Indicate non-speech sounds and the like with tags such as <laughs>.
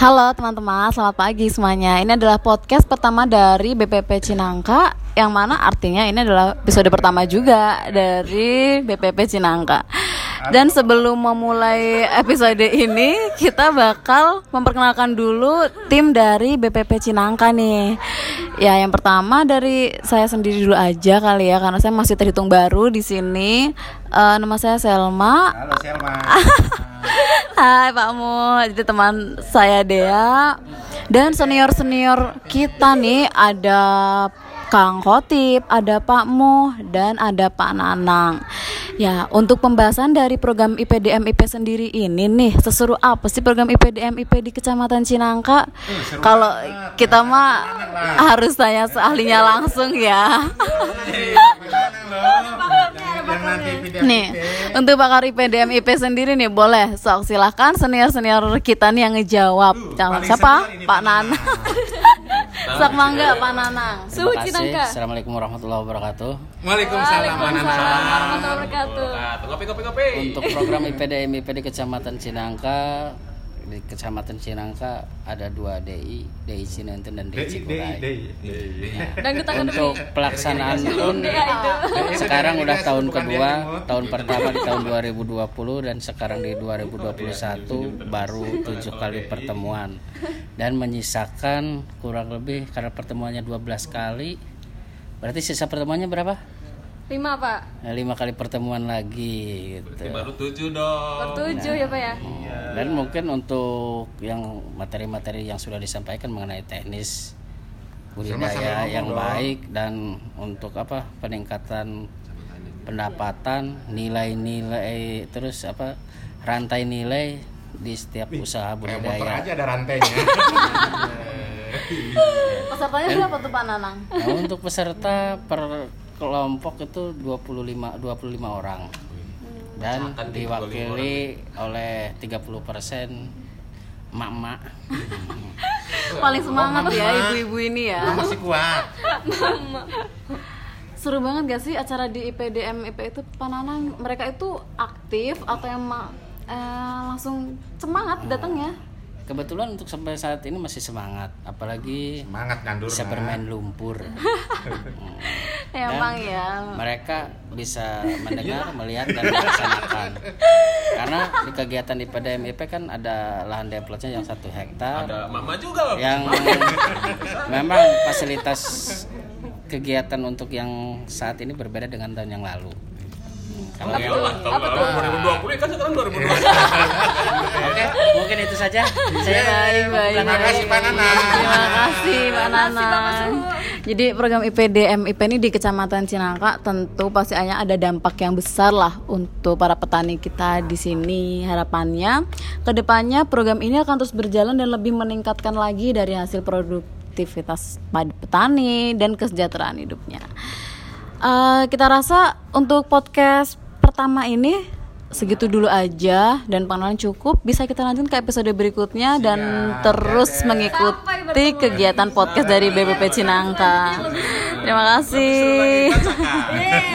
Halo teman-teman, selamat pagi semuanya. Ini adalah podcast pertama dari BPP Cinangka yang mana artinya ini adalah episode pertama juga dari BPP Cinangka. Dan sebelum memulai episode ini, kita bakal memperkenalkan dulu tim dari BPP Cinangka nih. Ya, yang pertama dari saya sendiri dulu aja kali ya, karena saya masih terhitung baru di sini. Eh, nama saya Selma. Halo Selma. <laughs> Hai Pak Mu, jadi teman saya Dea dan senior-senior kita nih ada Kang Khotib, ada Pak Mu dan ada Pak Nanang. Ya, untuk pembahasan dari program IPDM IP sendiri ini nih, seseru apa sih program IPDM IP di Kecamatan Cinangka? seru Kalau kita mah Enak lah. harus tanya seahlinya langsung ya. <laughs> Yang nanti video Nih, untuk pakar IPDM IP sendiri nih boleh sok silahkan senior senior kita nih yang ngejawab. Uh, siapa? Pak Pak Nana. <laughs> sok mangga Pak Nanang. Suhu Terima kasih. Cinangka. Assalamualaikum warahmatullahi wabarakatuh. Waalaikumsalam warahmatullahi wabarakatuh. Kopi kopi kopi. Untuk program IPDM IP di Kecamatan Cinangka, di Kecamatan Cinangka ada dua DI, DI Cinenten dan DI Cikuray. dei. Dan kita kan Untuk pelaksanaan pun sekarang udah tahun kedua, tahun pertama di tahun 2020 dan sekarang di 2021 baru tujuh kali pertemuan dan menyisakan kurang lebih karena pertemuannya 12 kali berarti sisa pertemuannya berapa? Lima Pak. Nah, lima kali pertemuan lagi gitu. Baru tujuh dong. Tujuh ya Pak ya. Dan mungkin untuk yang materi-materi yang sudah disampaikan mengenai teknis budidaya yang dong. baik dan untuk apa peningkatan pendapatan, nilai-nilai terus apa rantai nilai di setiap usaha Kayak motor budidaya. aja ada rantainya. <laughs> Pesertanya berapa tuh Pak Nanang? Nah, untuk peserta per kelompok itu 25 25 orang. Dan Akan diwakili oleh 30% emak-emak. <laughs> Paling semangat Mama. ya ibu-ibu ini ya. Masih kuat. Seru banget gak sih acara di IPDM IP itu Pak Nanang? Mereka itu aktif atau emang eh, langsung semangat datangnya? Kebetulan untuk sampai saat ini masih semangat, apalagi Semangat kandur. bisa bermain lumpur. <laughs> Emang ya. Mereka bisa <laughs> mendengar, melihat dan melaksanakan. <laughs> Karena di kegiatan IPDM IP kan ada lahan deplotnya yang satu hektar, Ada mama juga loh. yang <laughs> memang fasilitas kegiatan untuk yang saat ini berbeda dengan tahun yang lalu. Kalau Ya lah, tahun lalu 2020 kan sekarang 2021. Saja. Saya Baik, baik, Terima baik. kasih, Pak Nanang. Terima kasih Pak Nanang. Jadi program IPDM IP ini di Kecamatan Cinangka tentu pasti hanya ada dampak yang besar lah untuk para petani kita di sini. Harapannya ke depannya program ini akan terus berjalan dan lebih meningkatkan lagi dari hasil produktivitas petani dan kesejahteraan hidupnya. Eh, kita rasa untuk podcast pertama ini segitu dulu aja dan pengalaman cukup bisa kita lanjut ke episode berikutnya dan terus mengikuti kegiatan podcast dari BBP Cinangka. Terima kasih. <laughs>